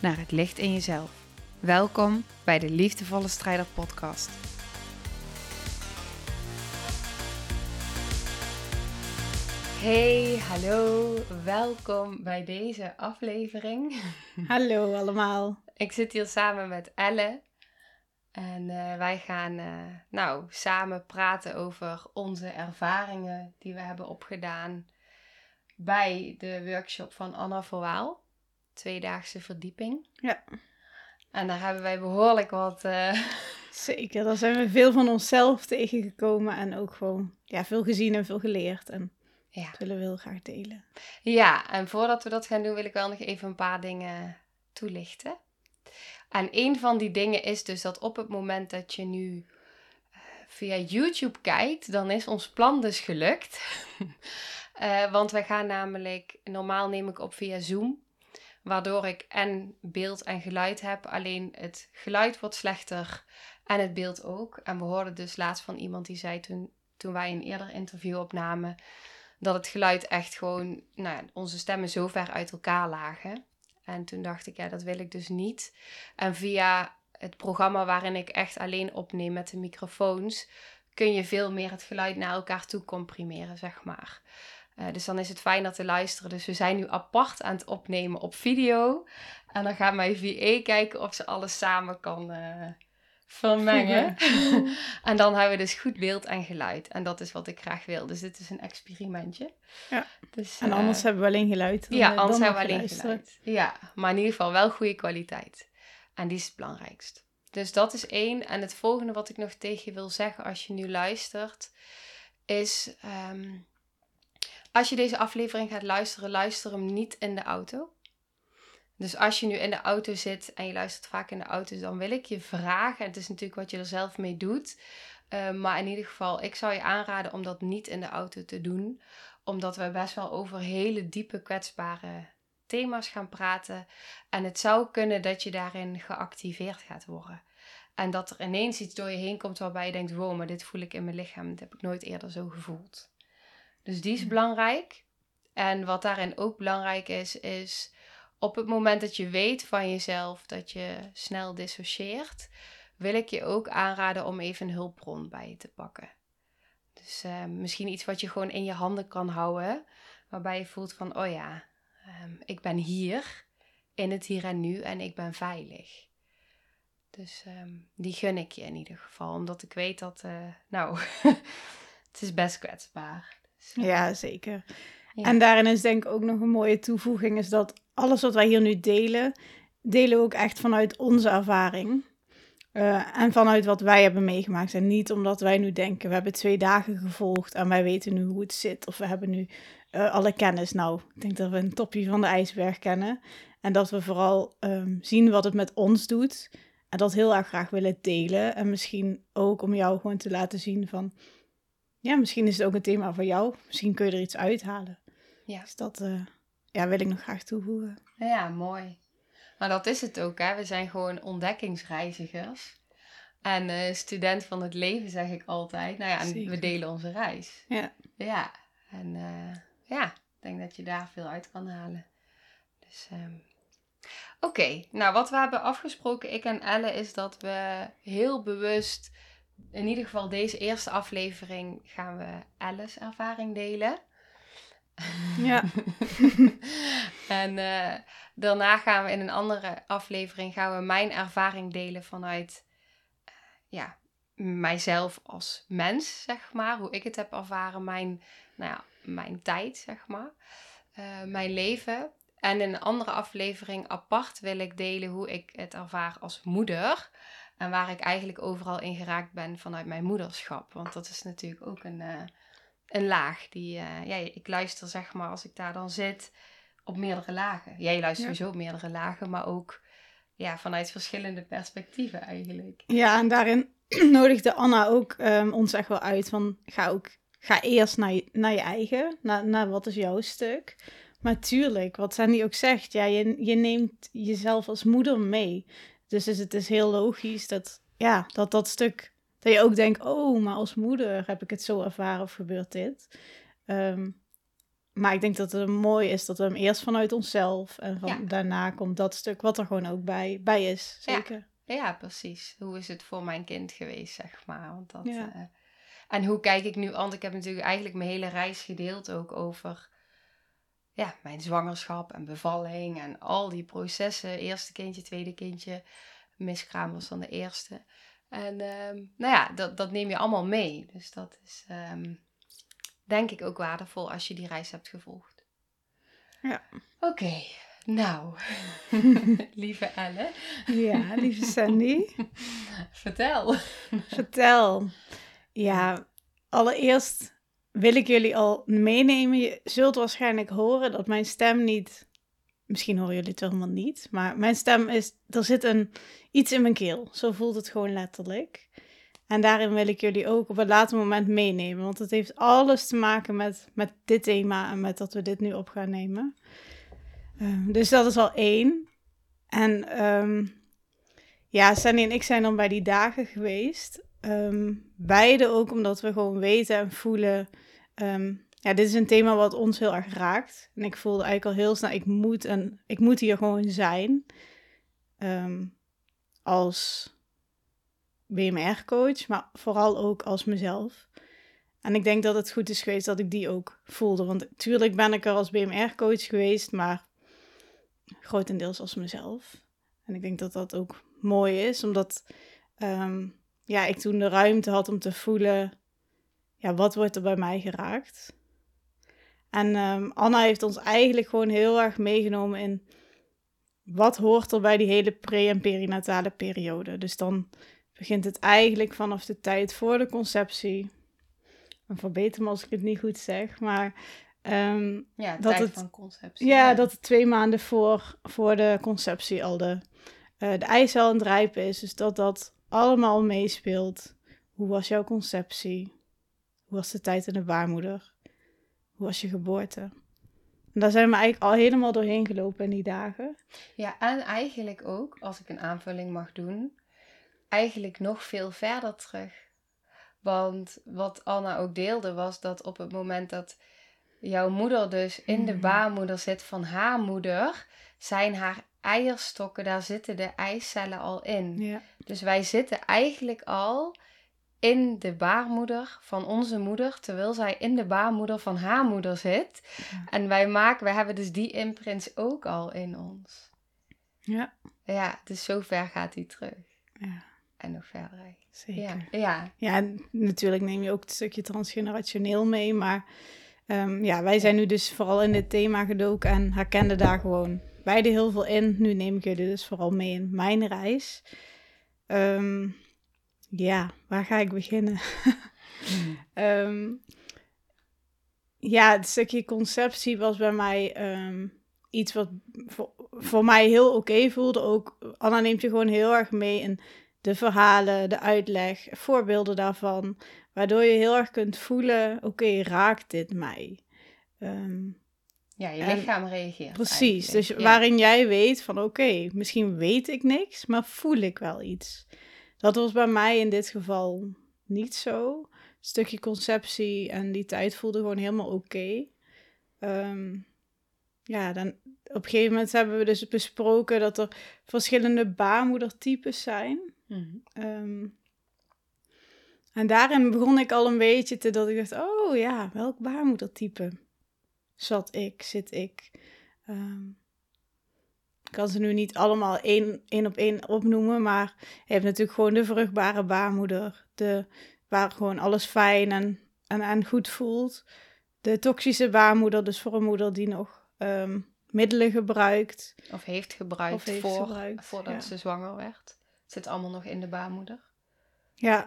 naar het licht in jezelf. Welkom bij de Liefdevolle Strijder Podcast. Hey, hallo, welkom bij deze aflevering. Hallo allemaal. Ik zit hier samen met Elle en eh, wij gaan uh, nou, samen praten over onze ervaringen die we hebben opgedaan bij de workshop van Anna Verwaal. Tweedaagse verdieping. Ja. En daar hebben wij behoorlijk wat... Uh... Zeker, daar zijn we veel van onszelf tegengekomen en ook gewoon ja, veel gezien en veel geleerd. En ja. dat willen we heel graag delen. Ja, en voordat we dat gaan doen wil ik wel nog even een paar dingen toelichten. En een van die dingen is dus dat op het moment dat je nu via YouTube kijkt, dan is ons plan dus gelukt. uh, want wij gaan namelijk, normaal neem ik op via Zoom. Waardoor ik en beeld en geluid heb. Alleen het geluid wordt slechter en het beeld ook. En we hoorden dus laatst van iemand die zei toen, toen wij een eerder interview opnamen. Dat het geluid echt gewoon, nou, onze stemmen zo ver uit elkaar lagen. En toen dacht ik, ja, dat wil ik dus niet. En via het programma waarin ik echt alleen opneem met de microfoons, kun je veel meer het geluid naar elkaar toe comprimeren, zeg maar. Uh, dus dan is het fijn dat te luisteren. Dus we zijn nu apart aan het opnemen op video. En dan gaat mijn VA kijken of ze alles samen kan uh, vermengen. en dan hebben we dus goed beeld en geluid. En dat is wat ik graag wil. Dus dit is een experimentje. Ja. Dus, en anders uh, hebben we alleen geluid. ja, anders hebben we alleen geluid. Ja, maar in ieder geval wel goede kwaliteit. En die is het belangrijkst. Dus dat is één. En het volgende wat ik nog tegen je wil zeggen als je nu luistert, is um, als je deze aflevering gaat luisteren, luister hem niet in de auto. Dus als je nu in de auto zit en je luistert vaak in de auto, dan wil ik je vragen. Het is natuurlijk wat je er zelf mee doet. Uh, maar in ieder geval, ik zou je aanraden om dat niet in de auto te doen. Omdat we best wel over hele diepe, kwetsbare thema's gaan praten. En het zou kunnen dat je daarin geactiveerd gaat worden. En dat er ineens iets door je heen komt waarbij je denkt: wow, maar dit voel ik in mijn lichaam. Dat heb ik nooit eerder zo gevoeld. Dus die is belangrijk. En wat daarin ook belangrijk is, is op het moment dat je weet van jezelf dat je snel dissocieert, wil ik je ook aanraden om even een hulpbron bij je te pakken. Dus uh, misschien iets wat je gewoon in je handen kan houden, waarbij je voelt van, oh ja, um, ik ben hier, in het hier en nu en ik ben veilig. Dus um, die gun ik je in ieder geval, omdat ik weet dat, uh, nou, het is best kwetsbaar. Ja, zeker. En daarin is denk ik ook nog een mooie toevoeging, is dat alles wat wij hier nu delen, delen we ook echt vanuit onze ervaring. Uh, en vanuit wat wij hebben meegemaakt. En niet omdat wij nu denken, we hebben twee dagen gevolgd en wij weten nu hoe het zit. Of we hebben nu uh, alle kennis. Nou, ik denk dat we een topje van de ijsberg kennen. En dat we vooral um, zien wat het met ons doet. En dat heel erg graag willen delen. En misschien ook om jou gewoon te laten zien van ja, misschien is het ook een thema voor jou. Misschien kun je er iets uithalen. Ja. Dus dat uh, ja, wil ik nog graag toevoegen. Ja, mooi. Maar dat is het ook, hè. We zijn gewoon ontdekkingsreizigers. En uh, student van het leven, zeg ik altijd. Nou ja, en we delen onze reis. Ja. Ja. En uh, ja, ik denk dat je daar veel uit kan halen. Dus... Um... Oké, okay. nou wat we hebben afgesproken, ik en Elle, is dat we heel bewust in ieder geval deze eerste aflevering gaan we Alice ervaring delen. Ja. en uh, daarna gaan we in een andere aflevering gaan we mijn ervaring delen vanuit uh, ja, mijzelf als mens, zeg maar. Hoe ik het heb ervaren, mijn, nou ja, mijn tijd, zeg maar. Uh, mijn leven. En in een andere aflevering apart wil ik delen hoe ik het ervaar als moeder. En waar ik eigenlijk overal in geraakt ben vanuit mijn moederschap. Want dat is natuurlijk ook een, uh, een laag die, uh, ja, ik luister zeg maar als ik daar dan zit op meerdere lagen. Jij luistert ja. sowieso op meerdere lagen, maar ook ja, vanuit verschillende perspectieven eigenlijk. Ja, en daarin nodigde Anna ook um, ons echt wel uit van ga ook ga eerst naar je, naar je eigen, naar, naar wat is jouw stuk. Maar tuurlijk, wat Sandy ook zegt, ja, je, je neemt jezelf als moeder mee. Dus het is heel logisch dat, ja, dat dat stuk, dat je ook denkt, oh, maar als moeder heb ik het zo ervaren of gebeurt dit. Um, maar ik denk dat het mooi is dat we hem eerst vanuit onszelf en van, daarna komt dat stuk wat er gewoon ook bij, bij is. Zeker. Ja. ja. precies. Hoe is het voor mijn kind geweest, zeg maar. Want dat, uh, en hoe kijk ik nu aan? Ik heb natuurlijk eigenlijk mijn hele reis gedeeld ook over ja, mijn zwangerschap en bevalling en al die processen. Eerste kindje, tweede kindje. Miskraam was dan de eerste. En um, nou ja, dat, dat neem je allemaal mee. Dus dat is um, denk ik ook waardevol als je die reis hebt gevolgd. Ja. Oké, nou, lieve Elle. Ja, lieve Sandy. Vertel. Vertel. Ja, allereerst wil ik jullie al meenemen. Je zult waarschijnlijk horen dat mijn stem niet. Misschien horen jullie het helemaal niet. Maar mijn stem is. Er zit een, iets in mijn keel. Zo voelt het gewoon letterlijk. En daarin wil ik jullie ook op een later moment meenemen. Want het heeft alles te maken met, met dit thema en met dat we dit nu op gaan nemen. Ehm, dus dat is al één. En um, ja, Sandy en ik zijn dan bij die dagen geweest. Um, beide ook omdat we gewoon weten en voelen. ja, dit is een thema wat ons heel erg raakt. En ik voelde eigenlijk al heel snel, ik moet, en, ik moet hier gewoon zijn. als BMR-coach, maar vooral ook als mezelf. En ik denk dat het goed is geweest dat ik die ook voelde. Want natuurlijk ben ik er als BMR-coach geweest, maar grotendeels als mezelf. En ik denk dat dat ook mooi is, omdat ehm, ja, ik toen de ruimte had om te voelen, ja, wat wordt er bij mij geraakt? En um, Anna heeft ons eigenlijk gewoon heel erg meegenomen in wat hoort er bij die hele pre- en perinatale periode. Dus dan begint het eigenlijk vanaf de tijd voor de conceptie. En verbeter me als ik het niet goed zeg, maar... Um, ja, dat tijd het, van conceptie. Ja, dat het twee maanden voor, voor de conceptie al de, uh, de eicel aan het rijpen is. Dus dat dat allemaal meespeelt. Hoe was jouw conceptie? Hoe was de tijd in de baarmoeder? Hoe was je geboorte? En daar zijn we eigenlijk al helemaal doorheen gelopen in die dagen. Ja, en eigenlijk ook, als ik een aanvulling mag doen, eigenlijk nog veel verder terug. Want wat Anna ook deelde was dat op het moment dat jouw moeder dus in de mhm. baarmoeder zit van haar moeder, zijn haar eierstokken, daar zitten de eicellen al in. Ja. Dus wij zitten eigenlijk al in de baarmoeder van onze moeder, terwijl zij in de baarmoeder van haar moeder zit. En wij maken, wij hebben dus die imprints ook al in ons. Ja. Ja, dus zo ver gaat die terug. Ja en nog verder. Zeker. Ja. ja. natuurlijk neem je ook het stukje transgenerationeel mee, maar um, ja, wij zijn nu dus vooral in dit thema gedoken en herkenden daar gewoon beide heel veel in. Nu neem ik jullie dus vooral mee in mijn reis. Um, ja, waar ga ik beginnen? um, ja, het stukje conceptie was bij mij iets wat voor, voor mij heel oké voelde. Ook Anna neemt je gewoon heel erg mee in de verhalen, de uitleg, voorbeelden daarvan. Waardoor je heel erg kunt voelen, oké, raakt dit mij? Ehm, ja, je lichaam reageert. Precies, dus waarin jij weet van oké, misschien weet ik niks, maar voel ik wel iets. Dat was bij mij in dit geval niet zo. Een stukje conceptie en die tijd voelde gewoon helemaal oké. Ehm, ja, dan op een gegeven moment hebben we dus besproken dat er verschillende baarmoedertypes zijn. Mhm. Ehm, en daarin begon ik al een beetje te dat ik dacht, oh ja, welk baarmoedertype zat ik, zit ik. Um, ik kan ze nu niet allemaal één, één op één opnoemen, maar je hebt natuurlijk gewoon de vruchtbare baarmoeder, de, waar gewoon alles fijn en, en, en goed voelt. De toxische baarmoeder, dus voor een moeder die nog um, middelen gebruikt. Of heeft gebruikt, of heeft voor, gebruikt, voordat ze zwanger werd zit allemaal nog in de baarmoeder. Ja,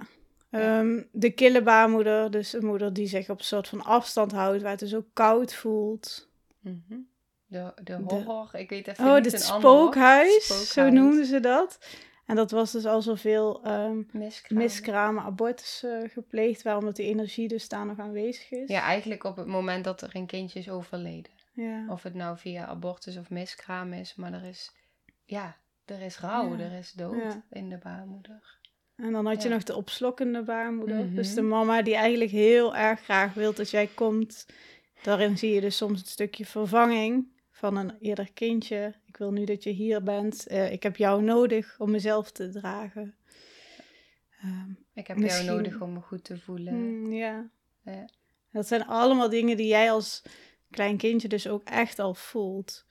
ehm, de kille baarmoeder, dus een moeder die zich op een soort van afstand houdt, waar het dus ook koud voelt. Mhm. de, de horror, ik weet even oh, niet het spookhuis, zo noemden ze dat. En dat was dus al zoveel um, miskramen. miskramen, abortus uh, gepleegd, waarom dat die energie dus daar nog aanwezig is. Ja, eigenlijk op het moment dat er een kindje is overleden. Ja. Of het nou via abortus of miskraam is, maar er is, ja, er is rouw, er is dood in de baarmoeder. En dan had je nog de opslokkende baarmoeder. Dus de mhm. mama die eigenlijk heel erg graag wil dat jij komt. Daarin zie je dus soms een stukje vervanging van een eerder kindje. Ik wil nu dat je hier bent. Uh, ik heb jou nodig om mezelf te dragen. Um, ik heb jou nodig om me goed te voelen. Mm, ja. ja. Dat zijn allemaal dingen die jij als klein kindje dus ook echt al voelt.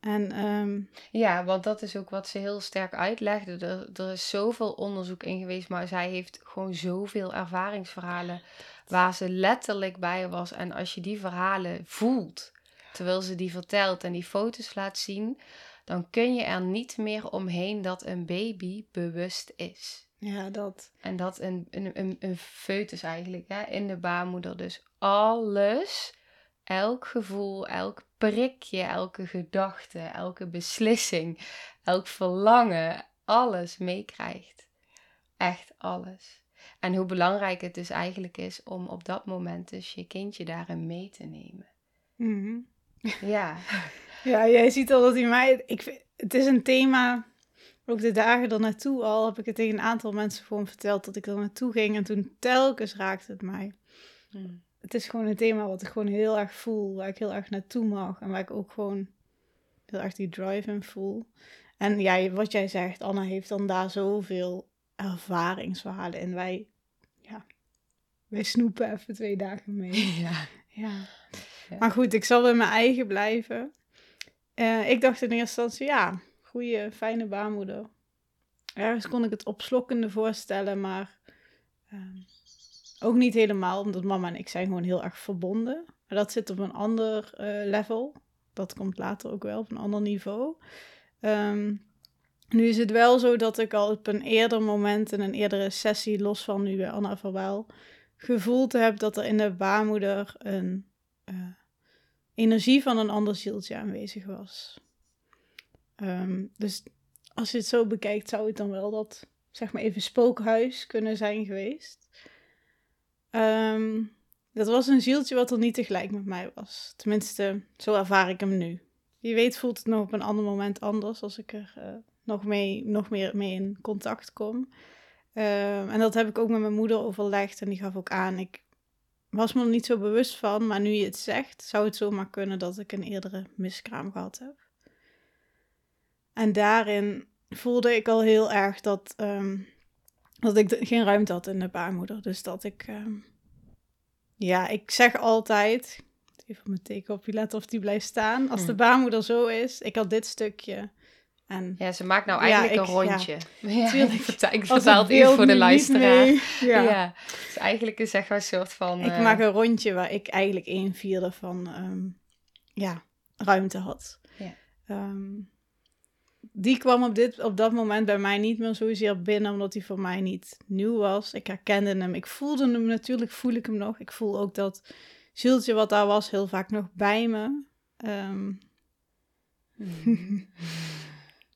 En, um... Ja, want dat is ook wat ze heel sterk uitlegde. Er, er is zoveel onderzoek in geweest, maar zij heeft gewoon zoveel ervaringsverhalen waar ze letterlijk bij was. En als je die verhalen voelt, terwijl ze die vertelt en die foto's laat zien, dan kun je er niet meer omheen dat een baby bewust is. Ja, dat. En dat een, een, een, een foetus eigenlijk, hè, in de baarmoeder. Dus alles, elk gevoel, elk prikje, elke gedachte, elke beslissing, elk verlangen, alles meekrijgt. Echt alles. En hoe belangrijk het dus eigenlijk is om op dat moment dus je kindje daarin mee te nemen. Mhm. Ja. ja, jij ziet al dat hij mij... Ik vind, het is een thema... Ook de dagen er naartoe al heb ik het tegen een aantal mensen gewoon verteld dat ik er naartoe ging. En toen telkens raakte het mij. Hmm het is gewoon een thema wat ik gewoon heel erg voel, waar ik heel erg naartoe mag en waar ik ook gewoon heel erg die drive in voel. En ja, wat jij zegt, Anna heeft dan daar zoveel ervaringsverhalen in. Wij, ja, wij snoepen even twee dagen mee. Ja. ja. Maar goed, ik zal bij mijn eigen blijven. Uh, ik dacht in eerste instantie, ja, goede, fijne baarmoeder. Ergens kon ik het opslokkende voorstellen, maar ehm, ook niet helemaal, omdat mama en ik zijn gewoon heel erg verbonden. Maar dat zit op een ander uh, level. Dat komt later ook wel op een ander niveau. Um, nu is het wel zo dat ik al op een eerder moment in een eerdere sessie, los van nu bij Anna Verwaal, gevoeld heb dat er in de baarmoeder een uh, energie van een ander zieltje aanwezig was. Um, dus als je het zo bekijkt, zou het dan wel dat, zeg maar even spookhuis kunnen zijn geweest. Um, dat was een zieltje wat er niet tegelijk met mij was. Tenminste, zo ervaar ik hem nu. Wie weet voelt het nog op een ander moment anders als ik er uh, nog, mee, nog meer mee in contact kom. Um, en dat heb ik ook met mijn moeder overlegd en die gaf ook aan. Ik was me er niet zo bewust van, maar nu je het zegt, zou het zomaar kunnen dat ik een eerdere miskraam gehad heb. En daarin voelde ik al heel erg dat um, dat ik geen ruimte had in de baarmoeder. Dus dat ik, ehm, ja, ik zeg altijd, even op mijn tekenopje letten of die blijft staan. Als de hmm. baarmoeder zo is, ik had dit stukje. En, ja, ze maakt nou eigenlijk een rondje. Ja, ja ik, vertaal het voor de luisteraar. Ja. ja. Dus eigenlijk is zeg maar een soort van... Ik maak een rondje waar ik eigenlijk een vierde van um, ja, ruimte had. Ja. Um, die kwam op, dit, op dat moment bij mij niet meer zozeer binnen, omdat hij voor mij niet nieuw was. Ik herkende hem. Ik voelde hem natuurlijk, voel ik hem nog. Ik voel ook dat zieltje wat daar was heel vaak nog bij me. Ehm,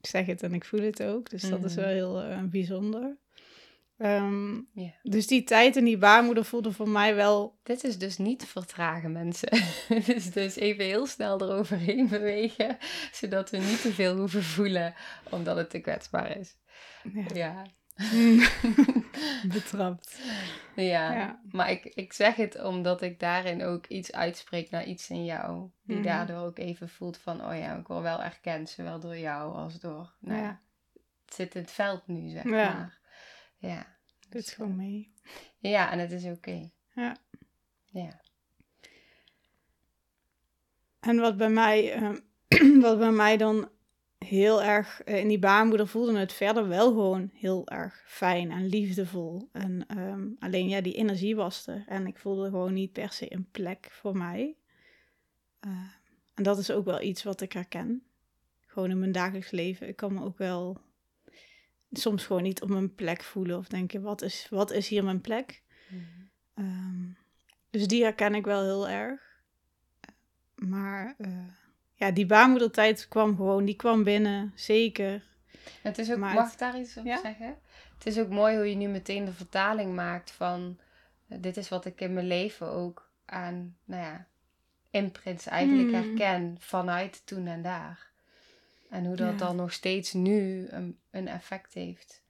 ik zeg het en ik voel het ook, dus dat is wel heel uh, bijzonder. Um, Dus die tijd en die baarmoeder voelde voor mij wel. Dit is dus niet vertragen, mensen. Het is dus even heel snel eroverheen bewegen, zodat we niet te veel hoeven voelen, omdat het te kwetsbaar is. Ja. ja. Betrapt. Ja, ja, maar ik, ik zeg het omdat ik daarin ook iets uitspreek naar iets in jou. Die mhm. daardoor ook even voelt van, oh ja, ik word wel erkend, zowel door jou als door, nou ja, het zit in het veld nu, zeg maar. Ja. Doe het gewoon mee. Ja, en het is oké. Ja. Ja. En wat bij mij, uh, wat bij mij dan heel erg uh, in die baarmoeder voelde het verder wel gewoon heel erg fijn en liefdevol. En um, alleen ja, die energie was er. En ik voelde gewoon niet per se een plek voor mij. Uh, en dat is ook wel iets wat ik herken. Gewoon in mijn dagelijks leven. Ik kan me ook wel soms gewoon niet op mijn plek voelen of denken, wat is, wat is hier mijn plek? Mhm. Ehm, dus die herken ik wel heel erg. Maar uh, ja, die baarmoedertijd kwam gewoon, die kwam binnen, zeker. Het is ook, mag ik daar iets over zeggen? Het is ook mooi hoe je nu meteen de vertaling maakt van, eh, dit is wat ik in mijn leven ook aan, nou ja, imprints eigenlijk hmm. herken vanuit toen en daar. En hoe dat dan nog steeds nu een, een effect heeft.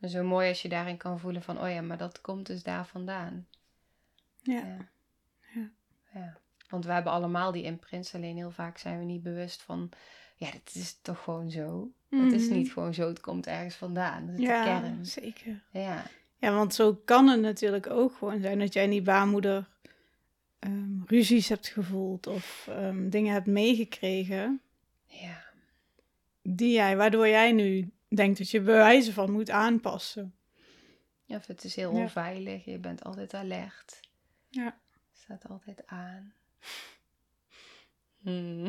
En zo mooi als je daarin kan voelen van, oh ja, maar dat komt dus daar vandaan. Ja. ja. ja. Want we hebben allemaal die imprints, alleen heel vaak zijn we niet bewust van, ja, dit is toch gewoon zo. Het is niet mhm. gewoon zo, het komt ergens vandaan. Dat is ja, de kern. zeker. Ja. ja, want zo kan het natuurlijk ook gewoon zijn dat jij in die baarmoeder um, ruzies hebt gevoeld of um, dingen hebt meegekregen. Ja. Die jij, waardoor jij nu denkt dat je bewijzen van moet aanpassen. Ja, of het is heel onveilig, je bent altijd alert. Ja. Staat altijd aan. Hmm.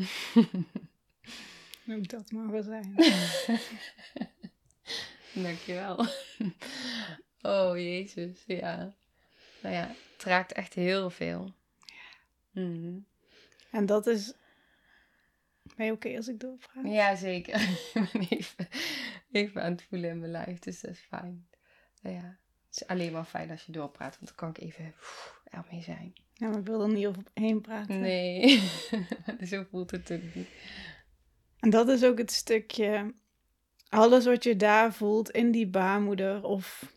Noem dat maar wel zijn. Dankjewel. Oh, Jezus, ja. Nou ja, het raakt echt heel veel. Mm. En dat is. Ben je oké als ik doorvraag? Ja, zeker. ik ben even, even aan het voelen in mijn lijf, dus dat is fijn. Ja, het is alleen maar fijn als je doorpraat, want dan kan ik even ermee zijn. Ja, maar ik wil er niet overheen praten. Nee, zo voelt het ook niet. En dat is ook het stukje, alles wat je daar voelt in die baarmoeder of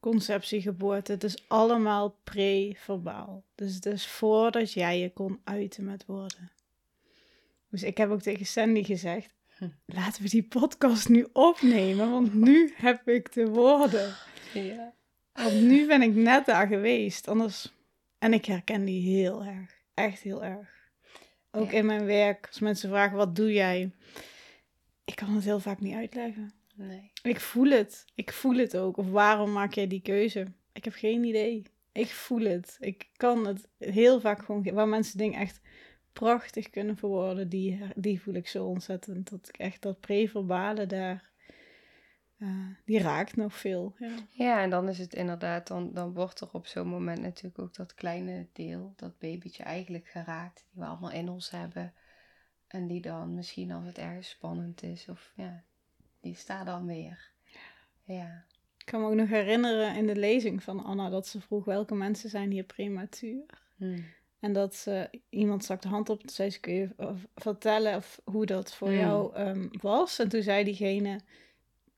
conceptie, geboorte, het is allemaal pre-verbaal. Dus het is voordat jij je kon uiten met woorden. Dus ik heb ook tegen Sandy gezegd, laten we die podcast nu opnemen, want nu heb ik de woorden. Ja. Want nu ben ik net daar geweest, anders... En ik herken die heel erg, echt heel erg. Ook in mijn werk, als mensen vragen, wat doe jij? Ik kan het heel vaak niet uitleggen. Nee. Ik voel het. Ik voel het ook. Of waarom maak jij die keuze? Ik heb geen idee. Ik voel het. Ik kan het heel vaak gewoon... Waar mensen dingen echt prachtig kunnen verwoorden, die, die voel ik zo ontzettend. Dat ik echt dat preverbale daar... Uh, die raakt nog veel. Ja. ja, en dan is het inderdaad, dan, dan wordt er op zo'n moment natuurlijk ook dat kleine deel, dat babytje eigenlijk geraakt, die we allemaal in ons hebben. En die dan misschien als het ergens spannend is, of ja, die staat dan weer. Ja. Ik kan me ook nog herinneren in de lezing van Anna dat ze vroeg welke mensen zijn hier prematuur. Hmm. En dat ze, iemand stak de hand op en zei ze, kun je vertellen of hoe dat voor hmm. jou um, was? En toen zei diegene,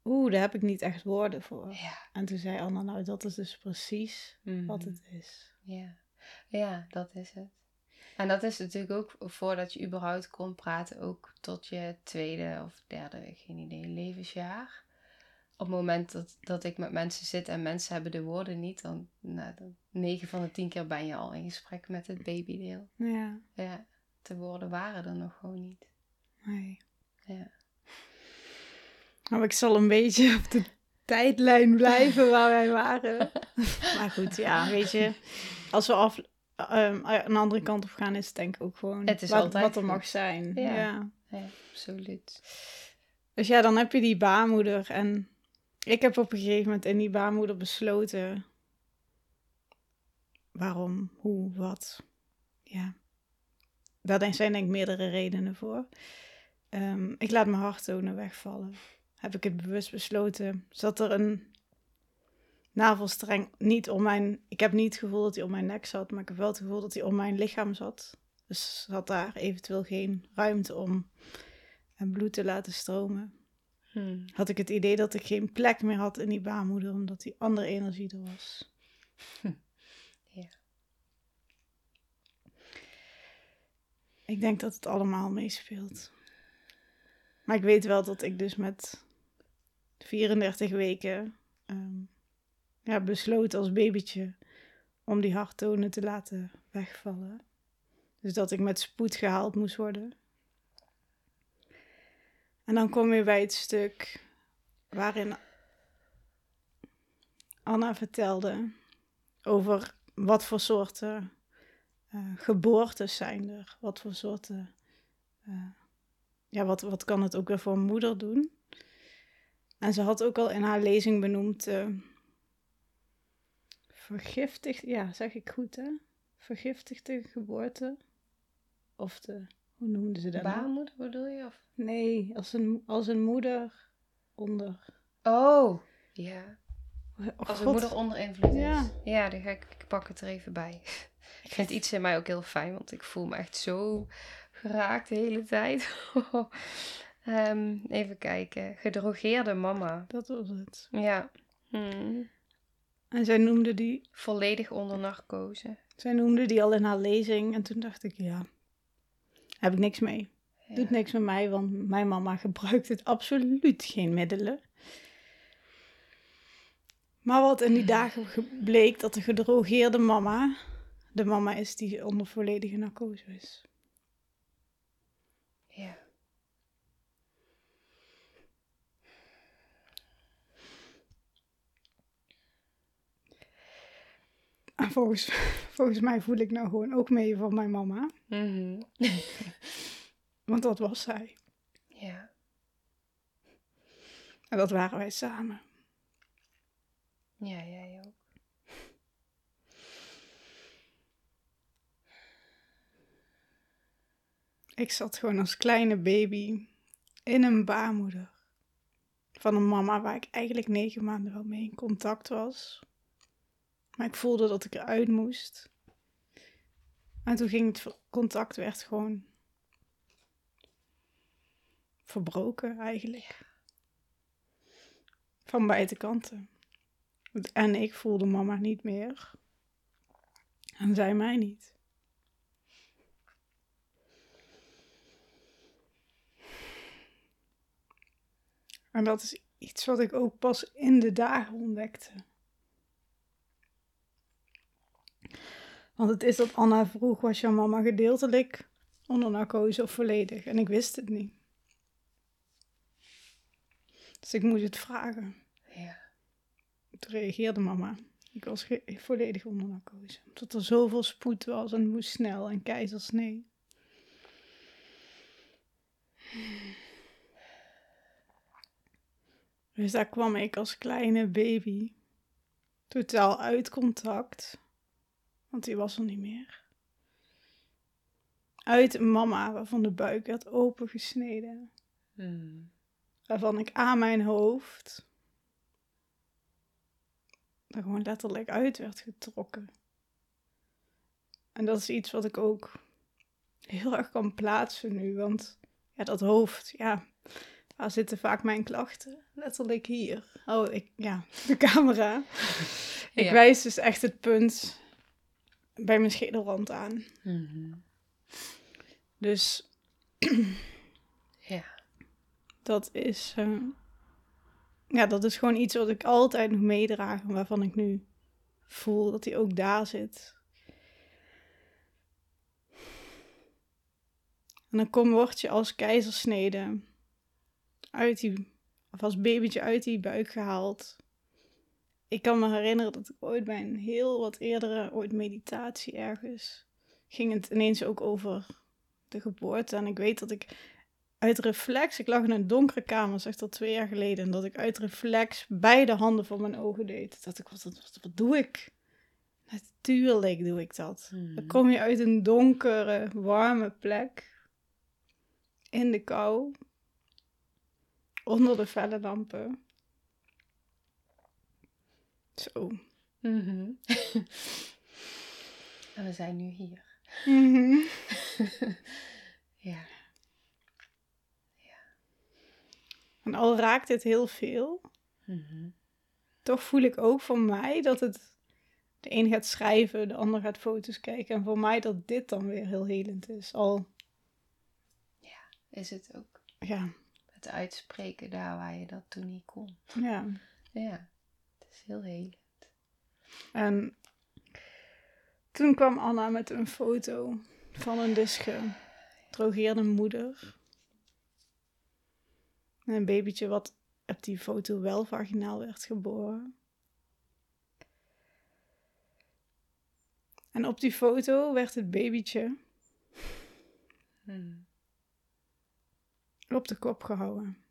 oeh, daar heb ik niet echt woorden voor. Ja. En toen zei Anna, nou dat is dus precies hmm. wat het is. Ja. ja, dat is het. En dat is natuurlijk ook voordat je überhaupt kon praten, ook tot je tweede of derde, geen idee, levensjaar. Op het moment dat, dat ik met mensen zit en mensen hebben de woorden niet, dan, nou, dan 9 van de 10 keer ben je al in gesprek met het babydeel. Ja. Ja, de woorden waren er nog gewoon niet. Nee. Ja. Nou, ik zal een beetje op de tijdlijn blijven waar wij waren. maar goed, ja, weet je, als we af, um, een andere kant op gaan, is het denk ik ook gewoon het is wat, wat er mag zijn. Ja. ja. absoluut. Dus ja, dan heb je die baarmoeder. En ik heb op een gegeven moment in die baarmoeder besloten. Waarom, hoe, wat. Ja. Daar zijn denk ik meerdere redenen voor. Um, ik laat mijn harttonen wegvallen. Heb ik het bewust besloten. Zat er een navelstreng niet om mijn... Ik heb niet het gevoel dat hij om mijn nek zat, maar ik heb wel het gevoel dat hij om mijn lichaam zat. Dus had daar eventueel geen ruimte om en bloed te laten stromen. Hmm. Had ik het idee dat ik geen plek meer had in die baarmoeder, omdat die andere energie er was. Ja. Ik denk dat het allemaal meespeelt. Maar ik weet wel dat ik dus met 34 weken ehm, ja, besloten als babytje om die harttonen te laten wegvallen. Dus dat ik met spoed gehaald moest worden. En dan kom je bij het stuk waarin Anna vertelde over wat voor soorten uh, geboortes zijn er. Wat voor soorten. Uh, ja, wat, wat kan het ook weer voor een moeder doen? En ze had ook al in haar lezing benoemd. Uh, vergiftigd, ja, zeg ik goed hè? Vergiftigde geboorte. Of de, hoe noemden ze dat? nou? Baarmoeder bedoel je? Of? Nee, als een, als een moeder onder. Oh, ja. Oh, Als een moeder onder invloed is. Ja. Ja, dan ga ik, ik pak het er even bij. Ik vind iets in mij ook heel fijn, want ik voel me echt zo geraakt de hele tijd. Ehm, even kijken. Gedrogeerde mama. Dat was het. Ja. Hmm. En zij noemde, die, Volledig onder narcose. zij noemde die al in haar lezing. En toen dacht ik, ja, heb ik niks mee. Ja. Doet niks met mij, want mijn mama gebruikt het absoluut geen middelen. Maar wat in die dagen ge- bleek dat de gedrogeerde mama de mama is die onder volledige narcose is. Ja. En volgens, volgens mij voel ik nou gewoon ook mee van mijn mama. Mhm. Want dat was zij. Ja. En dat waren wij samen. Ja, jij ook. Ik zat gewoon als kleine baby in een baarmoeder. Van een mama waar ik eigenlijk negen maanden wel mee in contact was. Maar ik voelde dat ik eruit moest. En toen ging het contact werd gewoon verbroken eigenlijk. Van beide kanten. En ik voelde mama niet meer. En zij mij niet. En dat is iets wat ik ook pas in de dagen ontdekte. Want het is dat Anna vroeg, was jouw mama gedeeltelijk onder narcose of volledig? En ik wist het niet. Dus ik moest het vragen. Ja. Toen reageerde mama. Ik was volledig onder narcose. Omdat er zoveel spoed was en het moest snel en keizersnee. Dus daar kwam ik als kleine baby totaal uit contact. Want die was er niet meer. Uit mama waarvan de buik werd opengesneden. Hmm. Waarvan ik aan mijn hoofd er gewoon letterlijk uit werd getrokken. En dat is iets wat ik ook heel erg kan plaatsen nu. Want ja, dat hoofd, ja, waar zitten vaak mijn klachten? Letterlijk hier. Oh, ik, ja, de camera. Ik Ja. wijs dus echt het punt bij mijn schedelrand aan. Mhm. Dus Ja. dat is, eh, ja, dat is gewoon iets wat ik altijd nog meedraag en waarvan ik nu voel dat hij ook daar zit. En dan kom, word je als keizersnede uit die, of als babytje uit die buik gehaald. Ik kan me herinneren dat ik ooit bij een heel wat eerdere, ooit meditatie ergens, ging het ineens ook over de geboorte. En ik weet dat ik uit reflex, ik lag in een donkere kamer, zeg al twee jaar geleden, en dat ik uit reflex beide handen voor mijn ogen deed. Dat ik, wat, wat, wat doe ik? Natuurlijk doe ik dat. Mhm. Dan kom je uit een donkere, warme plek. In de kou. Onder de felle lampen. Zo. Mhm. en we zijn nu hier. Mhm. Ja. En al raakt dit heel veel, Mhm. toch voel ik ook van mij dat het... De een gaat schrijven, de ander gaat foto's kijken. En voor mij dat dit dan weer heel helend is. Al, Is het ook ja, het uitspreken daar waar je dat toen niet kon. ja. Ja. Is heel heel. En toen kwam Anna met een foto van een dus gedrogeerde moeder. En een babytje wat op die foto wel vaginaal werd geboren. En op die foto werd het babytje Hmm. op de kop gehouden.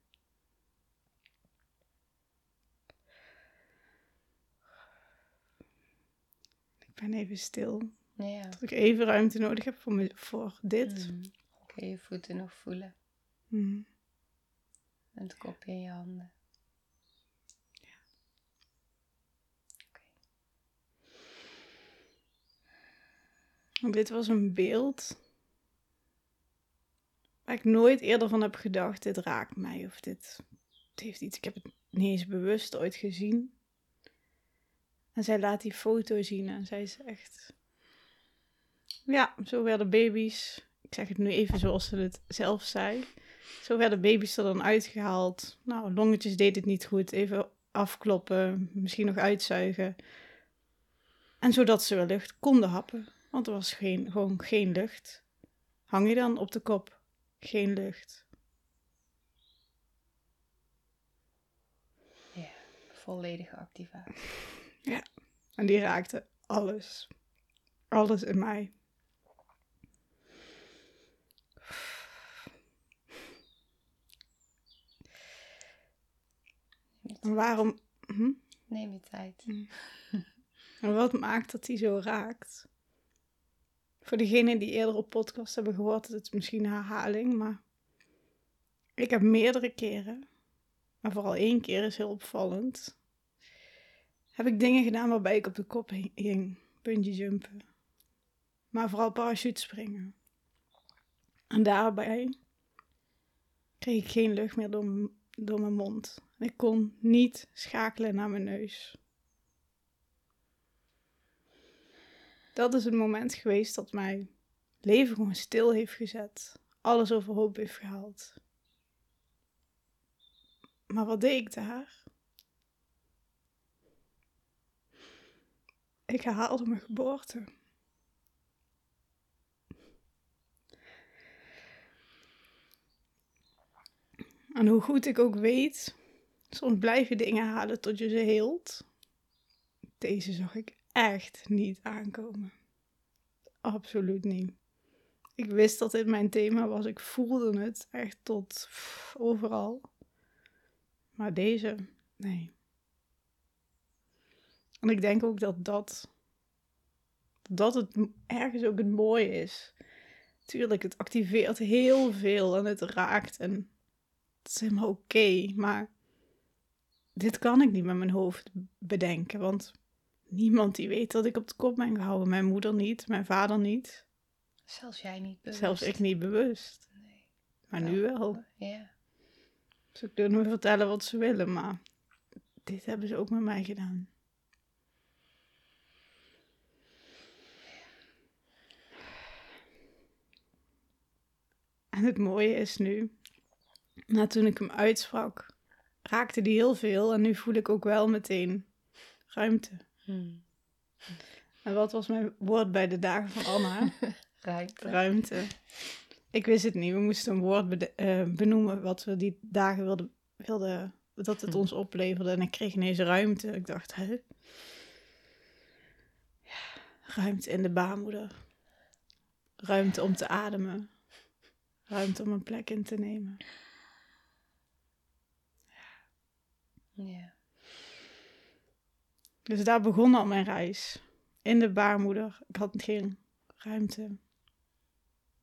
Ben even stil. Ja. Dat ik even ruimte nodig heb voor, me, voor dit. Hmm. Kun je je voeten nog voelen? Mm. En het kopje in je handen. Ja. Okay. Dit was een beeld waar ik nooit eerder van heb gedacht, dit raakt mij of dit, dit heeft iets. Ik heb het niet eens bewust ooit gezien. En zij laat die foto zien en zij is echt. Ja, zo werden baby's. Ik zeg het nu even zoals ze het zelf zei. Zo werden baby's er dan uitgehaald. Nou, longetjes deed het niet goed. Even afkloppen, misschien nog uitzuigen. En zodat ze wel lucht konden happen. Want er was geen, gewoon geen lucht. Hang je dan op de kop? Geen lucht. Ja, volledige activatie. Ja, en die raakte alles. Alles in mij. En waarom... Hm? Neem je tijd. Hm. En wat maakt dat hij zo raakt? Voor degenen die eerder op podcast hebben gehoord, het is misschien herhaling, maar ik heb meerdere keren, maar vooral één keer is heel opvallend, heb ik dingen gedaan waarbij ik op de kop ging, puntje jumpen, maar vooral parachute springen. En daarbij kreeg ik geen lucht meer door, door mijn mond. Ik kon niet schakelen naar mijn neus. Dat is het moment geweest dat mijn leven gewoon stil heeft gezet. Alles overhoop heeft gehaald. Maar wat deed ik daar? Ik herhaalde mijn geboorte. En hoe goed ik ook weet, soms blijf je dingen halen tot je ze heelt. Deze zag ik echt niet aankomen. Absoluut niet. Ik wist dat dit mijn thema was. Ik voelde het echt tot overal. Maar deze, nee. En ik denk ook dat dat, dat het ergens ook het mooie is. Tuurlijk, het activeert heel veel en het raakt en het is helemaal oké. maar dit kan ik niet met mijn hoofd bedenken, want niemand die weet dat ik op de kop ben gehouden. Mijn moeder niet, mijn vader niet. Zelfs jij niet bewust. Zelfs ik niet bewust. Nee. Maar nu wel. Ja. Ze kunnen me vertellen wat ze willen, maar dit hebben ze ook met mij gedaan. En het mooie is nu, na toen ik hem uitsprak, raakte die heel veel en nu voel ik ook wel meteen ruimte. Hmm. En wat was mijn woord bij de dagen van Anna? Ruimte. Ruimte. Ik wist het niet. We moesten een woord uh, benoemen wat we die dagen wilden, wilden dat het hmm. ons opleverde. En ik kreeg ineens ruimte. Ik dacht, hè? Ruimte in de baarmoeder. Ruimte om te ademen. Ruimte om een plek in te nemen. Ja. Dus daar begon al mijn reis. In de baarmoeder. Ik had geen ruimte.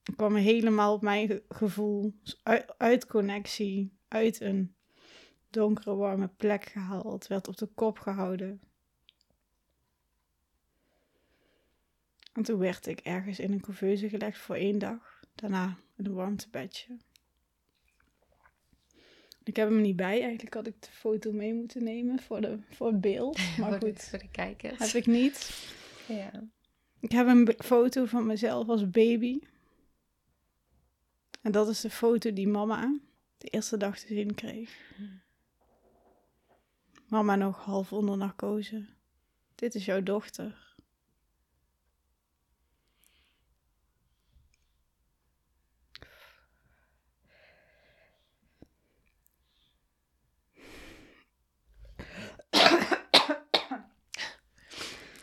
Ik kwam helemaal op mijn gevoel. Uit, uit connectie. Uit een donkere, warme plek gehaald. Werd op de kop gehouden. En toen werd ik ergens in een couveuse gelegd voor één dag. Daarna een warmtebedje. Ik heb hem niet bij. Eigenlijk had ik de foto mee moeten nemen voor, de, voor het beeld. Maar goed, voor de kijkers. Heb ik niet. Ja. Ik heb een foto van mezelf als baby. En dat is de foto die mama de eerste dag te zien kreeg. Hmm. Mama nog half onder narcose. Dit is jouw dochter.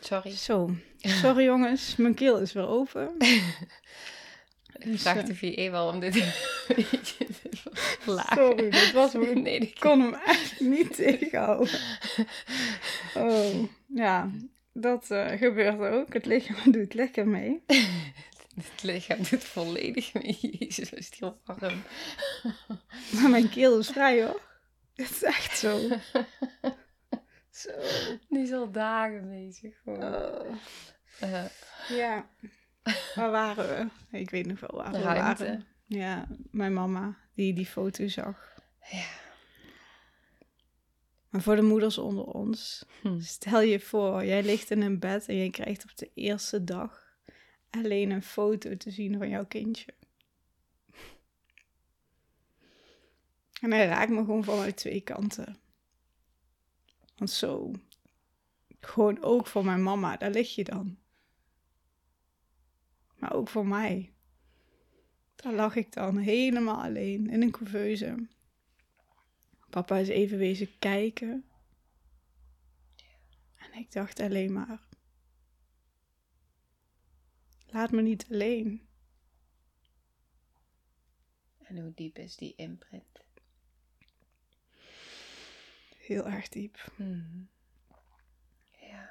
Sorry. Zo. Sorry jongens, mijn keel is weer open. Ik vraag de VE wel om dit laag. Sorry, dit was me. Nee, ik kon hem echt niet tegenhouden. Oh, ja, dat uh, gebeurt ook. Het lichaam doet lekker mee. Het lichaam doet volledig mee. Jezus, is die warm. Maar mijn keel is vrij hoor. Het is echt zo. Zo. Die is al dagen bezig. Oh. Uh. Ja. Waar waren we? Ik weet nog wel waar we waren. Ja, mijn mama die die foto zag. Ja. Maar voor de moeders onder ons, hm. stel je voor, jij ligt in een bed en je krijgt op de eerste dag alleen een foto te zien van jouw kindje. En hij raakt me gewoon vanuit twee kanten. Want zo, gewoon ook voor mijn mama, daar lig je dan. Maar ook voor mij. Daar lag ik dan helemaal alleen in een couveuse. Papa is even wezen kijken. En ik dacht alleen maar: laat me niet alleen. En hoe diep is die imprint? Heel erg diep. Hmm. Ja.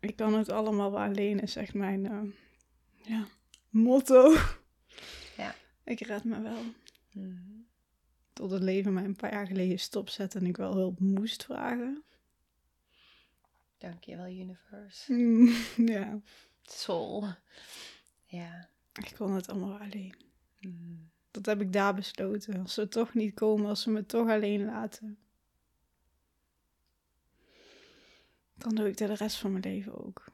Ik kan het allemaal wel alleen, is echt mijn uh, ja, motto. Ja. Ik red me wel. Hmm tot het leven mij een paar jaar geleden stopzette en ik wel hulp moest vragen. Dankjewel, universe. Mm, ja. Soul. Ja. Ik kon het allemaal alleen. Mm. Dat heb ik daar besloten. Als ze toch niet komen, als ze me toch alleen laten. Dan doe ik dat de rest van mijn leven ook.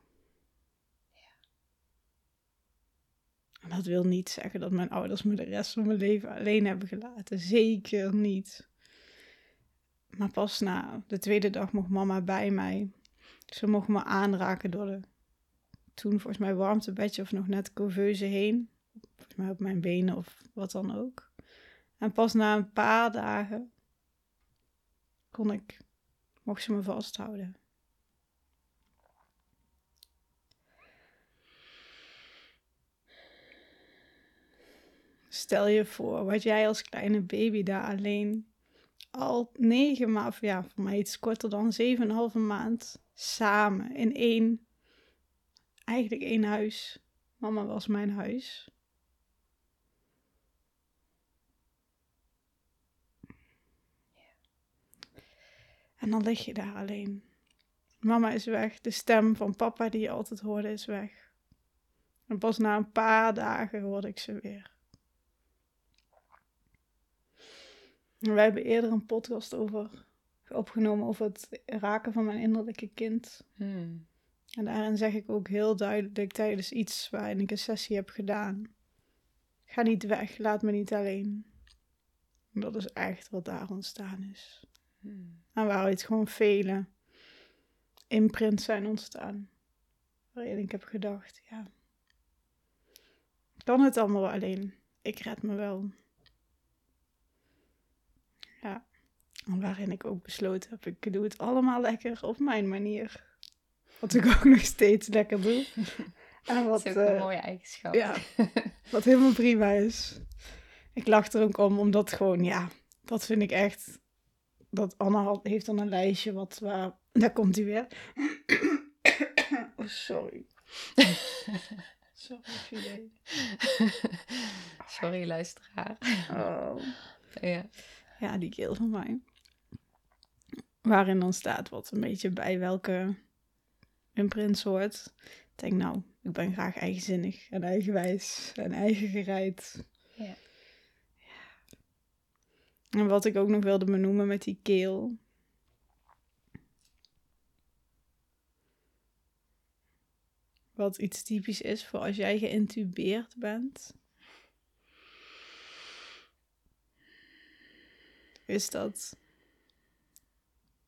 dat wil niet zeggen dat mijn ouders me de rest van mijn leven alleen hebben gelaten. Zeker niet. Maar pas na de tweede dag mocht mama bij mij. Ze mocht me aanraken door de toen volgens mij warmtebedje of nog net couveuse heen. Volgens mij op mijn benen of wat dan ook. En pas na een paar dagen kon ik, mocht ze me vasthouden. Stel je voor wat jij als kleine baby daar alleen al negen maanden, ja, voor mij iets korter dan zeven en halve maand, samen in één, eigenlijk één huis. Mama was mijn huis. En dan lig je daar alleen. Mama is weg. De stem van papa die je altijd hoorde is weg. En pas na een paar dagen hoorde ik ze weer. Wij hebben eerder een podcast over opgenomen over het raken van mijn innerlijke kind. Hmm. En daarin zeg ik ook heel duidelijk tijdens iets waarin ik een sessie heb gedaan. Ga niet weg, laat me niet alleen. En dat is echt wat daar ontstaan is. Hmm. En waaruit gewoon vele imprints zijn ontstaan. Waarin ik heb gedacht, ja, kan het allemaal alleen. Ik red me wel. Ja. waarin ik ook besloten heb, ik doe het allemaal lekker op mijn manier. Wat ik ook nog steeds lekker doe. En wat, dat is ook een uh, mooie eigenschap. Ja, wat helemaal prima is. Ik lach er ook om, omdat gewoon, ja, dat vind ik echt... Dat Anna heeft dan een lijstje wat waar... Daar komt hij weer. oh, sorry. sorry, Sorry, luisteraar. Oh. Ja. Ja, die keel van mij. Waarin dan staat wat een beetje bij welke imprint soort. Ik denk, nou, ik ben graag eigenzinnig en eigenwijs en eigengereid. Ja. ja. En wat ik ook nog wilde benoemen met die keel. Wat iets typisch is voor als jij geïntubeerd bent. Is dat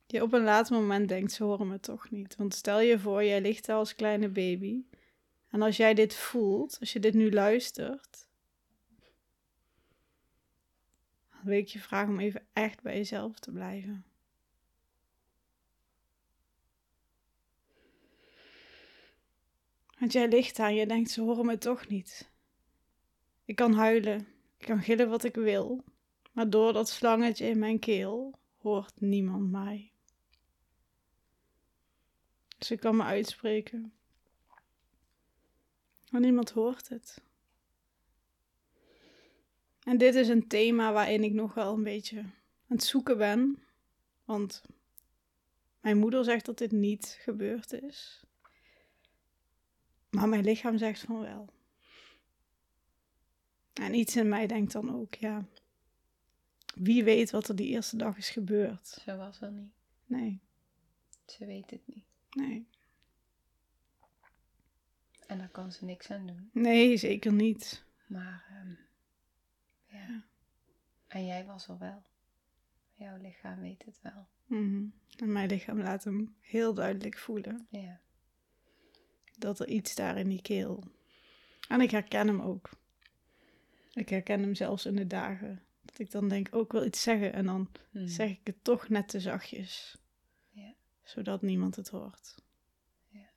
je op een later moment denkt, ze horen me toch niet. Want stel je voor, jij ligt daar als kleine baby. En als jij dit voelt, als je dit nu luistert, dan wil ik je vragen om even echt bij jezelf te blijven. Want jij ligt daar en je denkt, ze horen me toch niet. Ik kan huilen, ik kan gillen wat ik wil, maar door dat slangetje in mijn keel hoort niemand mij. Dus ik kan me uitspreken. Maar niemand hoort het. En dit is een thema waarin ik nog wel een beetje aan het zoeken ben. Want mijn moeder zegt dat dit niet gebeurd is. Maar mijn lichaam zegt van wel. En iets in mij denkt dan ook, ja, wie weet wat er die eerste dag is gebeurd. Ze was er niet. Nee. Ze weet het niet. Nee. En daar kan ze niks aan doen. Nee, zeker niet. Maar, um, ja. En jij was er wel. Jouw lichaam weet het wel. Mm En mijn lichaam laat hem heel duidelijk voelen. Ja. Dat er iets daar in die keel. En ik herken hem ook. Ik herken hem zelfs in de dagen. Dat ik dan denk, ook oh, wil iets zeggen. En dan hmm. zeg ik het toch net te zachtjes. Ja. Zodat niemand het hoort. Ja.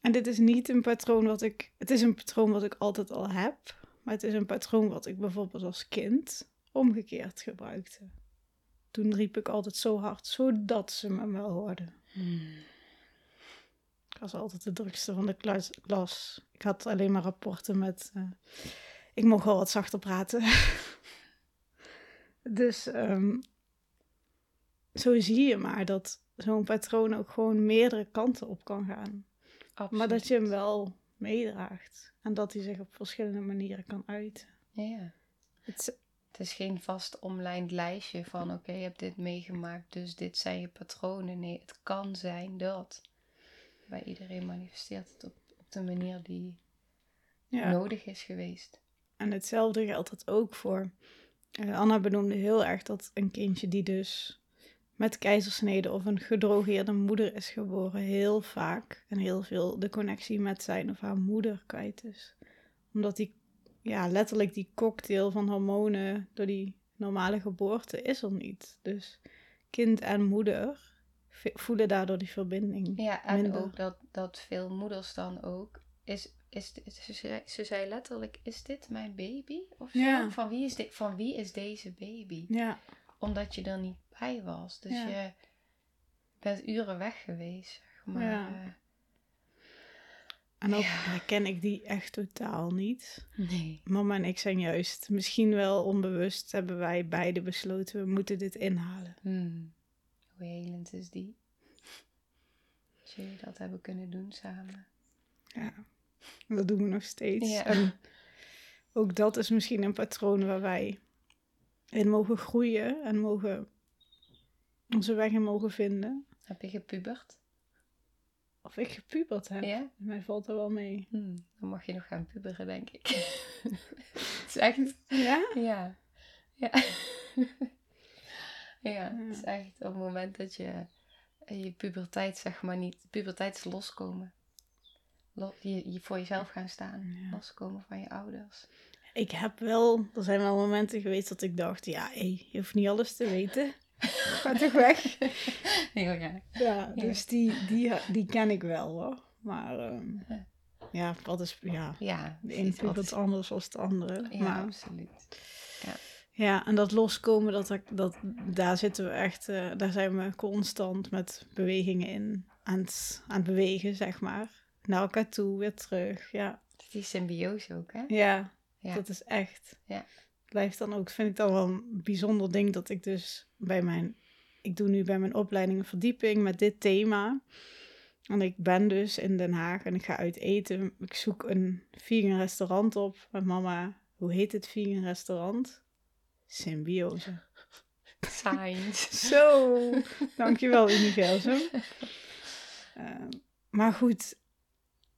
En dit is niet een patroon wat ik... Het is een patroon wat ik altijd al heb. Maar het is een patroon wat ik bijvoorbeeld als kind omgekeerd gebruikte. Toen riep ik altijd zo hard, zodat ze me wel hoorden. Hmm. Ik was altijd de drukste van de klas. Ik had alleen maar rapporten met... Uh, ik mocht wel wat zachter praten. dus um, zo zie je maar dat zo'n patroon ook gewoon meerdere kanten op kan gaan. Absoluut. Maar dat je hem wel meedraagt. En dat hij zich op verschillende manieren kan uiten. Ja. Het, het is geen vast omlijnd lijstje van oké, je hebt dit meegemaakt, dus dit zijn je patronen. Nee, het kan zijn dat. Bij iedereen manifesteert het op, op de manier die ja. nodig is geweest. En hetzelfde geldt het ook voor. Uh, Anna benoemde heel erg dat een kindje die dus met keizersnede of een gedrogeerde moeder is geboren, heel vaak en heel veel de connectie met zijn of haar moeder kwijt is. Omdat die, ja, letterlijk die cocktail van hormonen door die normale geboorte is er niet. Dus kind en moeder voelen daardoor die verbinding. Ja, en ook dat, dat veel moeders dan ook. Is, is, ze, ze zei letterlijk: Is dit mijn baby? Of zo? Van, wie is dit, van wie is deze baby? Ja. Omdat je er niet bij was. Dus je bent uren weg geweest. Zeg maar. Ja. Eh. En ook herken ik die echt totaal niet. Nee. Mama en ik zijn juist, misschien wel onbewust, hebben wij beide besloten: we moeten dit inhalen. Hmm. Hoe helend is die? Dat jullie dat hebben kunnen doen samen. Ja, dat doen we nog steeds. Ja. En ook dat is misschien een patroon waar wij in mogen groeien en mogen onze weg in mogen vinden. Heb je gepubert? Of ik gepubert heb? Ja? Mij valt er wel mee. Hmm, dan mag je nog gaan puberen, denk ik. het is echt... Ja? Ja. Ja. Ja, het is echt op het moment dat je je puberteit, zeg maar, niet... Puberteit is loskomen. Je, je voor jezelf gaan staan. Loskomen van je ouders. Ik heb wel... Er zijn wel momenten geweest dat ik dacht... Ja, hey, je hoeft niet alles te weten. Ga toch weg. Heel ja. Ja, dus Die, die, die ken ik wel hoor. Maar... Um, ja, wat is... Ja, ja de een pubert anders dan de andere. Ja, maar, absoluut. Ja. Ja, en dat loskomen, dat, dat, daar zitten we echt, uh, daar zijn we constant met bewegingen in aan het, aan het bewegen, zeg maar. Naar elkaar toe, weer terug, ja. Die symbiose ook, hè? Ja, ja. dat is echt. Ja. Blijft dan ook, vind ik dan wel een bijzonder ding dat ik dus bij mijn, ik doe nu bij mijn opleiding een verdieping met dit thema. En ik ben dus in Den Haag en ik ga uit eten. Ik zoek een vegan restaurant op met mama. Hoe heet het vegan restaurant? Symbiose. Science. Zo, dankjewel universum. Uh, maar goed,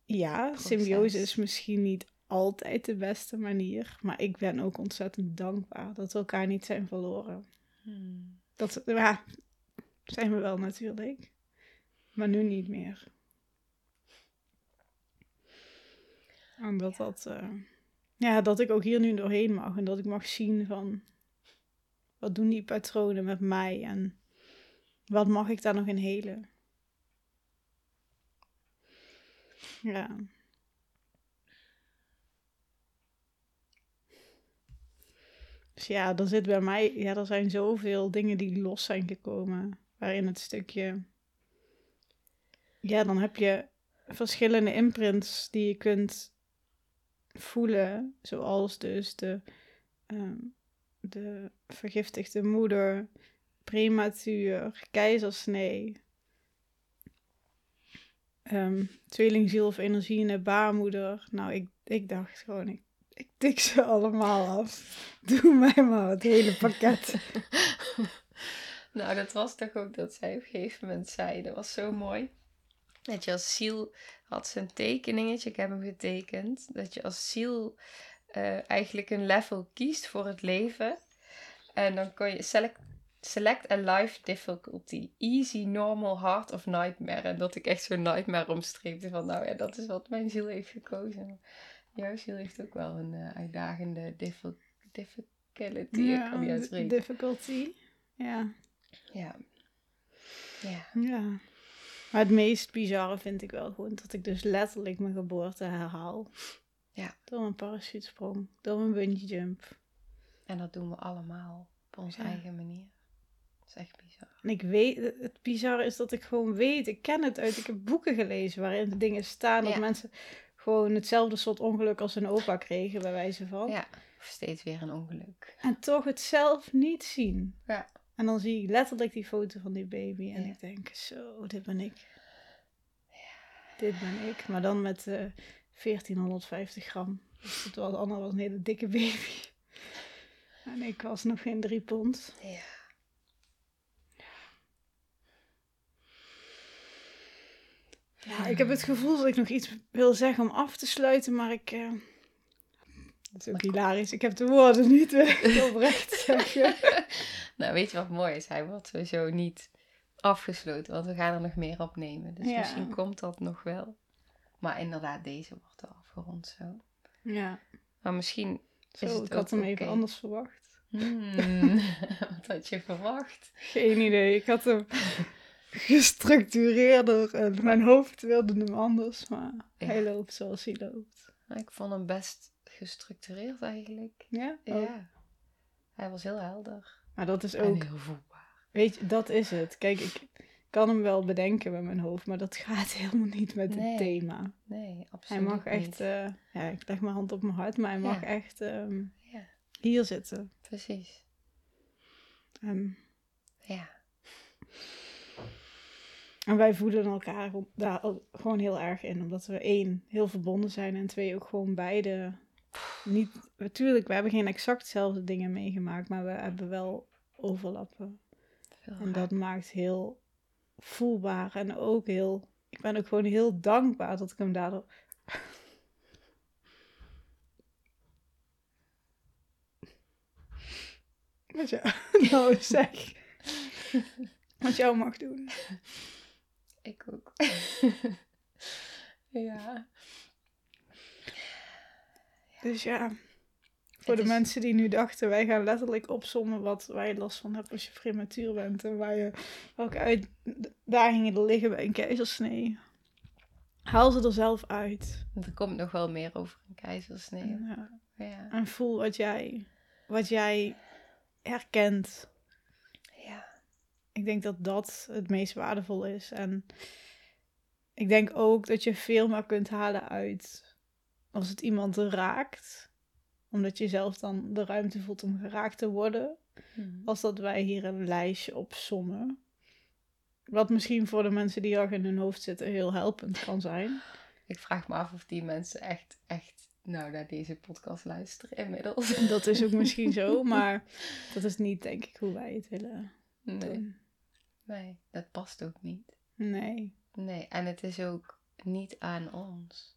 ja, symbiose is misschien niet altijd de beste manier. Maar ik ben ook ontzettend dankbaar dat we elkaar niet zijn verloren. Hmm. Dat ja, zijn we wel natuurlijk. Maar nu niet meer. Omdat dat, uh, ja, dat ik ook hier nu doorheen mag en dat ik mag zien van wat doen die patronen met mij en wat mag ik daar nog in helen? Ja. Dus ja, er zit bij mij, ja, er zijn zoveel dingen die los zijn gekomen. Waarin het stukje, ja, dan heb je verschillende imprints die je kunt voelen, zoals dus de, ehm, de vergiftigde moeder, prematuur, keizersnee, um, tweelingziel of energie in de baarmoeder. Nou, ik, ik dacht gewoon, ik, ik tik ze allemaal af. Doe mij maar het hele pakket. nou, dat was toch ook dat zij op een gegeven moment zei. Dat was zo mooi. Dat je als ziel had ze een tekeningetje, ik heb hem getekend. Dat je als ziel uh, eigenlijk een level kiest voor het leven. En dan kon je select, select a life difficulty. Easy, normal, hard of nightmare. En dat ik echt zo'n nightmare omstreepte van nou ja, dat is wat mijn ziel heeft gekozen. Jouw ziel heeft ook wel een uh, uitdagende difficulty. Ja, difficulty. Ja. Ja. Ja. Ja. Maar het meest bizarre vind ik wel gewoon dat ik dus letterlijk mijn geboorte herhaal. Ja. Door een parachutesprong, door een bungee jump. En dat doen we allemaal op onze eigen manier. Dat is echt bizar. En ik weet, het bizarre is dat ik gewoon weet, ik ken het uit, ik heb boeken gelezen waarin de dingen staan dat mensen gewoon hetzelfde soort ongeluk als een opa kregen, bij wijze van. Ja, of steeds weer een ongeluk. En toch het zelf niet zien. Ja. En dan zie ik letterlijk die foto van die baby en ik denk, zo, dit ben ik. Ja. Dit ben ik. Maar dan met uh, eh, 1450 gram. Dus het was, Anna was een hele dikke baby. En ik was nog geen drie pond. Ja. Ja, ik heb het gevoel dat ik nog iets wil zeggen om af te sluiten, maar ik... Uh, dat is ook hilarisch. Ik heb de woorden niet uh, oprecht zeggen. nou, weet je wat mooi is? Hij wordt sowieso niet afgesloten, want we gaan er nog meer opnemen. Dus misschien komt dat nog wel. Maar inderdaad, deze wordt al afgerond zo. Ja. Maar misschien is het ik had hem even anders verwacht. Hmm, wat had je verwacht? Geen idee. Ik had hem gestructureerder en mijn hoofd wilde hem anders, maar hij loopt zoals hij loopt. Ik vond hem best gestructureerd eigenlijk. Ja? Ja. Hij was heel helder. Maar dat is ook... heel voelbaar. Weet je, dat is het. Kijk, ik kan hem wel bedenken met mijn hoofd, maar dat gaat helemaal niet met het thema. Nee, absoluut Hij mag echt... Uh, ja, ik leg mijn hand op mijn hart, maar hij mag echt um, ja. hier zitten. Precies. Um, ja. En wij voelen elkaar daar gewoon heel erg in, omdat we één, heel verbonden zijn en twee, ook gewoon beide niet... Natuurlijk, we hebben geen exact dezelfde dingen meegemaakt, maar we hebben wel overlappen. en dat maakt heel voelbaar en ook heel... Ik ben ook gewoon heel dankbaar dat ik hem daardoor... Wat jou nou zeg. Wat jou mag doen. Ik ook. ja. Dus ja, voor de mensen die nu dachten, wij gaan letterlijk opzommen wat waar je last van hebt als je prematuur bent en waar je, welke uitdagingen er liggen bij een keizersnee. Haal ze er zelf uit. Er komt nog wel meer over een keizersnee. En, ja. ja. en voel wat jij, wat jij herkent ik denk dat dat het meest waardevol is. En ik denk ook dat je veel meer kunt halen uit als het iemand raakt. Omdat je zelf dan de ruimte voelt om geraakt te worden. Hmm. Als dat wij hier een lijstje opsommen. Wat misschien voor de mensen die al in hun hoofd zitten heel helpend kan zijn. Ik vraag me af of die mensen echt, echt nou, naar deze podcast luisteren inmiddels. Dat is ook misschien zo, maar dat is niet denk ik hoe wij het willen nee. doen. Nee, dat past ook niet. Nee. Nee, en het is ook niet aan ons.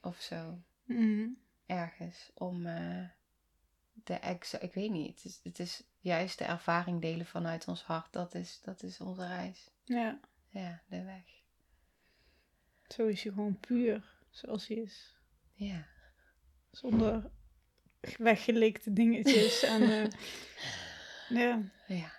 Of zo. Mm. Ergens. Om uh, de ex... Ik weet niet. Het is, het is juist de ervaring delen vanuit ons hart. Dat is, dat is onze reis. Ja. Ja, de weg. Zo is je gewoon puur. Zoals hij is. Ja. Zonder weggelikte dingetjes. en, uh, ja. Ja.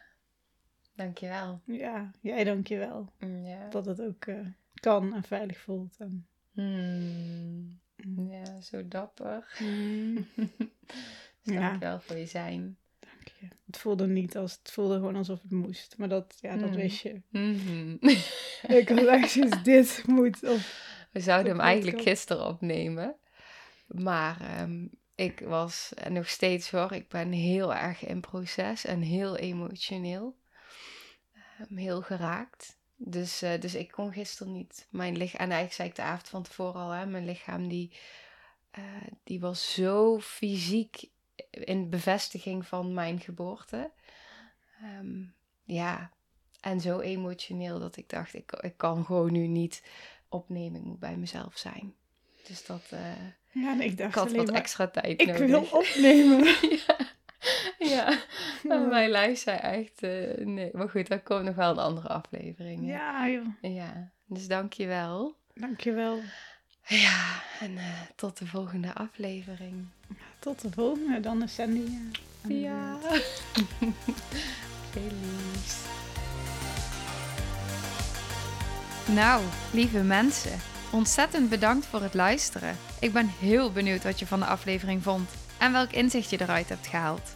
Dankjewel. Ja, jij dankjewel. Mm, ja. Dat het ook uh, kan en veilig voelt. En... Mm. Mm. Ja, zo dapper. Mm. dus dankjewel voor je zijn. Dank je. Het voelde niet als, het voelde gewoon alsof het moest. Maar dat, ja, dat wist je. -hmm. ik had echt dit moet op. We zouden hem eigenlijk gisteren opnemen. maar ehm, ik was en nog steeds hoor, ik ben heel erg in proces en heel emotioneel. Heel geraakt. Dus, uh, dus ik kon gisteren niet mijn lichaam. En eigenlijk zei ik de avond van tevoren al, hè, mijn lichaam die, uh, die was zo fysiek in bevestiging van mijn geboorte. Um, ja, en zo emotioneel dat ik dacht, ik, ik kan gewoon nu niet opnemen. Ik moet bij mezelf zijn. Dus dat... Uh, ja, ik dacht ik had wat extra tijd ik nodig. Ik wil opnemen. ja. ja. Mijn lijf zei echt, uh, nee. Maar goed, daar komt nog wel een andere aflevering. Ja, joh. Ja, dus dank je wel. Dank je wel. Ja, en uh, tot de volgende aflevering. Tot de volgende, dan is Sandy. Uh, ja. Veel liefs. Nou, lieve mensen, ontzettend bedankt voor het luisteren. Ik ben heel benieuwd wat je van de aflevering vond en welk inzicht je eruit hebt gehaald.